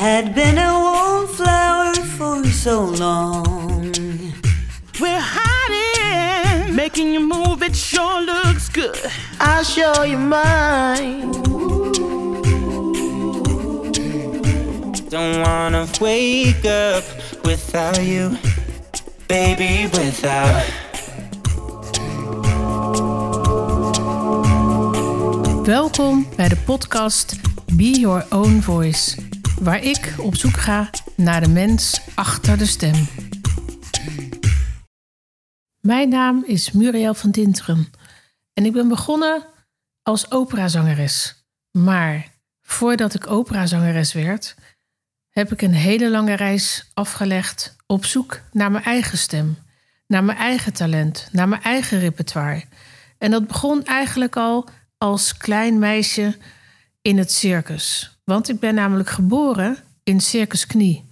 had been a wallflower for so long. We're hiding, making you move. It sure looks good. I'll show you mine. Don't wanna wake up without you, baby, without. Welkom bij de podcast Be Your Own Voice, waar ik op zoek ga naar de mens achter de stem. Mijn naam is Muriel van Dinteren en ik ben begonnen als operazangeres. Maar voordat ik operazangeres werd, heb ik een hele lange reis afgelegd op zoek naar mijn eigen stem, naar mijn eigen talent, naar mijn eigen repertoire. En dat begon eigenlijk al als klein meisje in het circus. Want ik ben namelijk geboren in Circus Knie.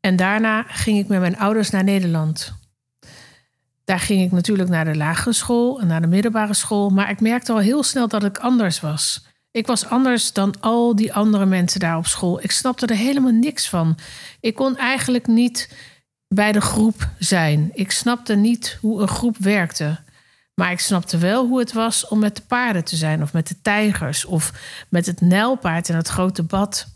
En daarna ging ik met mijn ouders naar Nederland. Daar ging ik natuurlijk naar de lagere school en naar de middelbare school. Maar ik merkte al heel snel dat ik anders was. Ik was anders dan al die andere mensen daar op school. Ik snapte er helemaal niks van. Ik kon eigenlijk niet bij de groep zijn. Ik snapte niet hoe een groep werkte. Maar ik snapte wel hoe het was om met de paarden te zijn, of met de tijgers, of met het nijlpaard in het grote bad.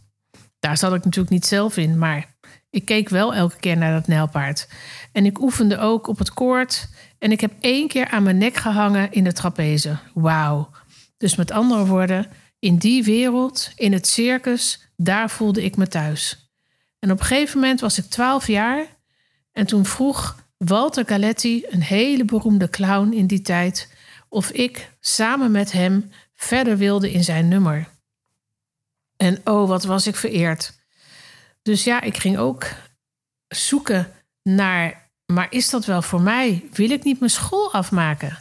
Daar zat ik natuurlijk niet zelf in, maar ik keek wel elke keer naar dat nijlpaard. En ik oefende ook op het koord. En ik heb één keer aan mijn nek gehangen in de trapeze. Wauw. Dus met andere woorden, in die wereld, in het circus, daar voelde ik me thuis. En op een gegeven moment was ik twaalf jaar. En toen vroeg Walter Galetti, een hele beroemde clown in die tijd, of ik samen met hem verder wilde in zijn nummer. En oh, wat was ik vereerd. Dus ja, ik ging ook zoeken naar, maar is dat wel voor mij? Wil ik niet mijn school afmaken?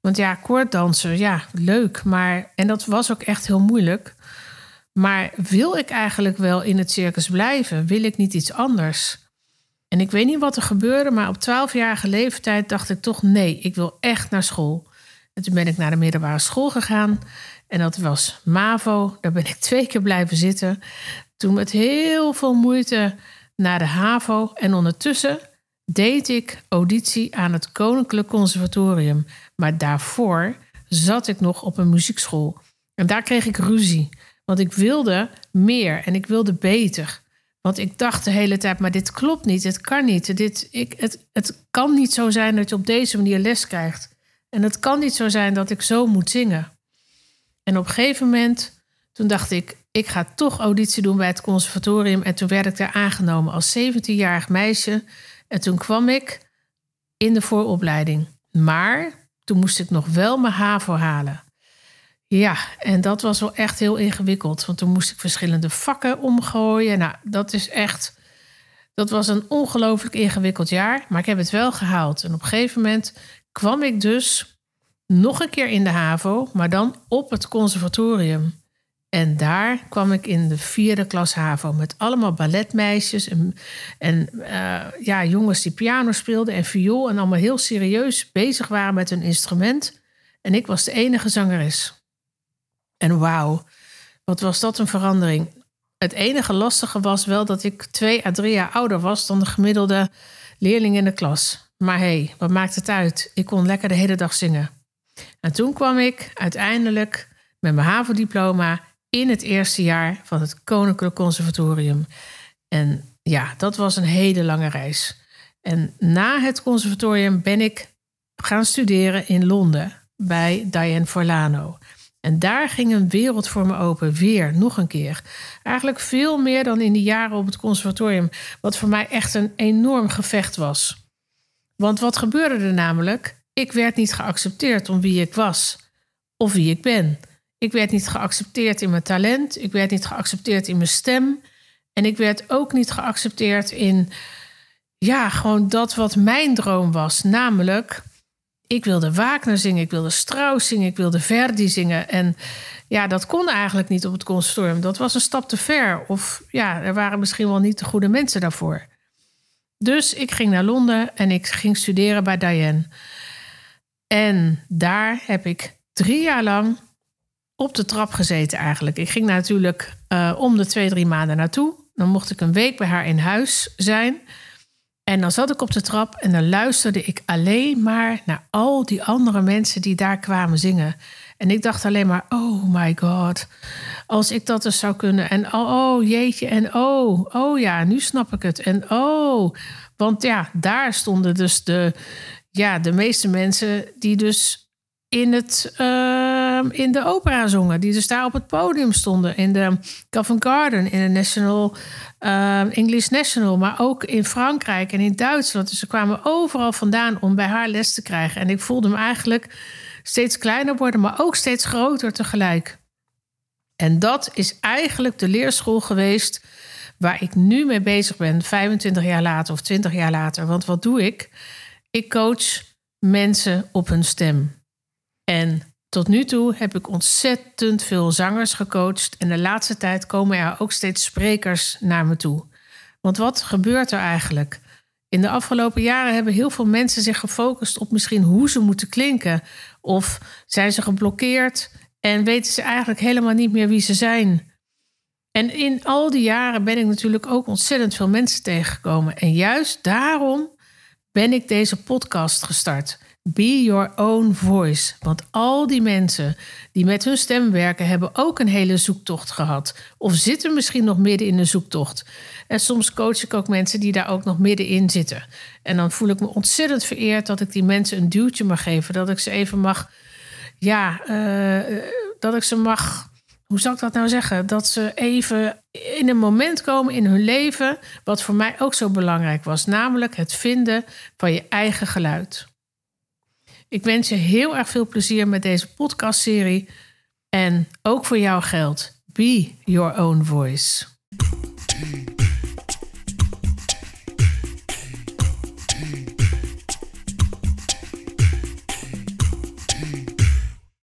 Want ja, koorddansen, ja, leuk, maar en dat was ook echt heel moeilijk. Maar wil ik eigenlijk wel in het circus blijven? Wil ik niet iets anders? En ik weet niet wat er gebeurde, maar op 12-jarige leeftijd dacht ik toch: nee, ik wil echt naar school. En toen ben ik naar de middelbare school gegaan. En dat was MAVO. Daar ben ik twee keer blijven zitten. Toen met heel veel moeite naar de HAVO. En ondertussen deed ik auditie aan het Koninklijk Conservatorium. Maar daarvoor zat ik nog op een muziekschool. En daar kreeg ik ruzie. Want ik wilde meer en ik wilde beter. Want ik dacht de hele tijd, maar dit klopt niet, het kan niet. Dit, ik, het, het kan niet zo zijn dat je op deze manier les krijgt. En het kan niet zo zijn dat ik zo moet zingen. En op een gegeven moment, toen dacht ik, ik ga toch auditie doen bij het conservatorium. En toen werd ik daar aangenomen als 17-jarig meisje. En toen kwam ik in de vooropleiding. Maar toen moest ik nog wel mijn HAVO halen. Ja, en dat was wel echt heel ingewikkeld. Want toen moest ik verschillende vakken omgooien. Nou, dat is echt. Dat was een ongelooflijk ingewikkeld jaar. Maar ik heb het wel gehaald. En op een gegeven moment kwam ik dus nog een keer in de HAVO, maar dan op het conservatorium. En daar kwam ik in de vierde klas HAVO met allemaal balletmeisjes en, en uh, ja, jongens die piano speelden en viool en allemaal heel serieus bezig waren met hun instrument. En ik was de enige zangeres. En wauw, wat was dat een verandering. Het enige lastige was wel dat ik twee à drie jaar ouder was dan de gemiddelde leerling in de klas. Maar hé, hey, wat maakt het uit? Ik kon lekker de hele dag zingen. En toen kwam ik uiteindelijk met mijn HAVO-diploma in het eerste jaar van het Koninklijk Conservatorium. En ja, dat was een hele lange reis. En na het conservatorium ben ik gaan studeren in Londen bij Diane Forlano. En daar ging een wereld voor me open, weer, nog een keer. Eigenlijk veel meer dan in de jaren op het conservatorium, wat voor mij echt een enorm gevecht was. Want wat gebeurde er namelijk? Ik werd niet geaccepteerd om wie ik was of wie ik ben. Ik werd niet geaccepteerd in mijn talent, ik werd niet geaccepteerd in mijn stem en ik werd ook niet geaccepteerd in ja, gewoon dat wat mijn droom was, namelijk ik wilde Wagner zingen, ik wilde Strauss zingen, ik wilde Verdi zingen. En ja, dat kon eigenlijk niet op het conservatorium. Dat was een stap te ver. Of ja, er waren misschien wel niet de goede mensen daarvoor. Dus ik ging naar Londen en ik ging studeren bij Diane. En daar heb ik drie jaar lang op de trap gezeten eigenlijk. Ik ging natuurlijk uh, om de twee, drie maanden naartoe. Dan mocht ik een week bij haar in huis zijn. En dan zat ik op de trap en dan luisterde ik alleen maar naar al die andere mensen die daar kwamen zingen. En ik dacht alleen maar, oh my god, als ik dat eens zou kunnen. En oh, oh jeetje, en oh, oh ja, nu snap ik het. En oh, want ja, daar stonden dus de, ja, de meeste mensen die dus in, het, uh, in de opera zongen. Die dus daar op het podium stonden. In de Covent Garden, in de National, uh, English National. Maar ook in Frankrijk en in Duitsland. Dus ze kwamen overal vandaan om bij haar les te krijgen. En ik voelde me eigenlijk steeds kleiner worden, maar ook steeds groter tegelijk. En dat is eigenlijk de leerschool geweest waar ik nu mee bezig ben, 25 jaar later of 20 jaar later. Want wat doe ik? Ik coach mensen op hun stem. En tot nu toe heb ik ontzettend veel zangers gecoacht. En de laatste tijd komen er ook steeds sprekers naar me toe. Want wat gebeurt er eigenlijk? In de afgelopen jaren hebben heel veel mensen zich gefocust op misschien hoe ze moeten klinken. Of zijn ze geblokkeerd en weten ze eigenlijk helemaal niet meer wie ze zijn. En in al die jaren ben ik natuurlijk ook ontzettend veel mensen tegengekomen. En juist daarom ben ik deze podcast gestart. Be your own voice. Want al die mensen die met hun stem werken, hebben ook een hele zoektocht gehad. Of zitten misschien nog midden in de zoektocht. En soms coach ik ook mensen die daar ook nog middenin zitten. En dan voel ik me ontzettend vereerd dat ik die mensen een duwtje mag geven. Dat ik ze even mag. Ja, uh, dat ik ze mag. Hoe zou ik dat nou zeggen? Dat ze even in een moment komen in hun leven. Wat voor mij ook zo belangrijk was. Namelijk het vinden van je eigen geluid. Ik wens je heel erg veel plezier met deze podcastserie. En ook voor jou geld. be your own voice.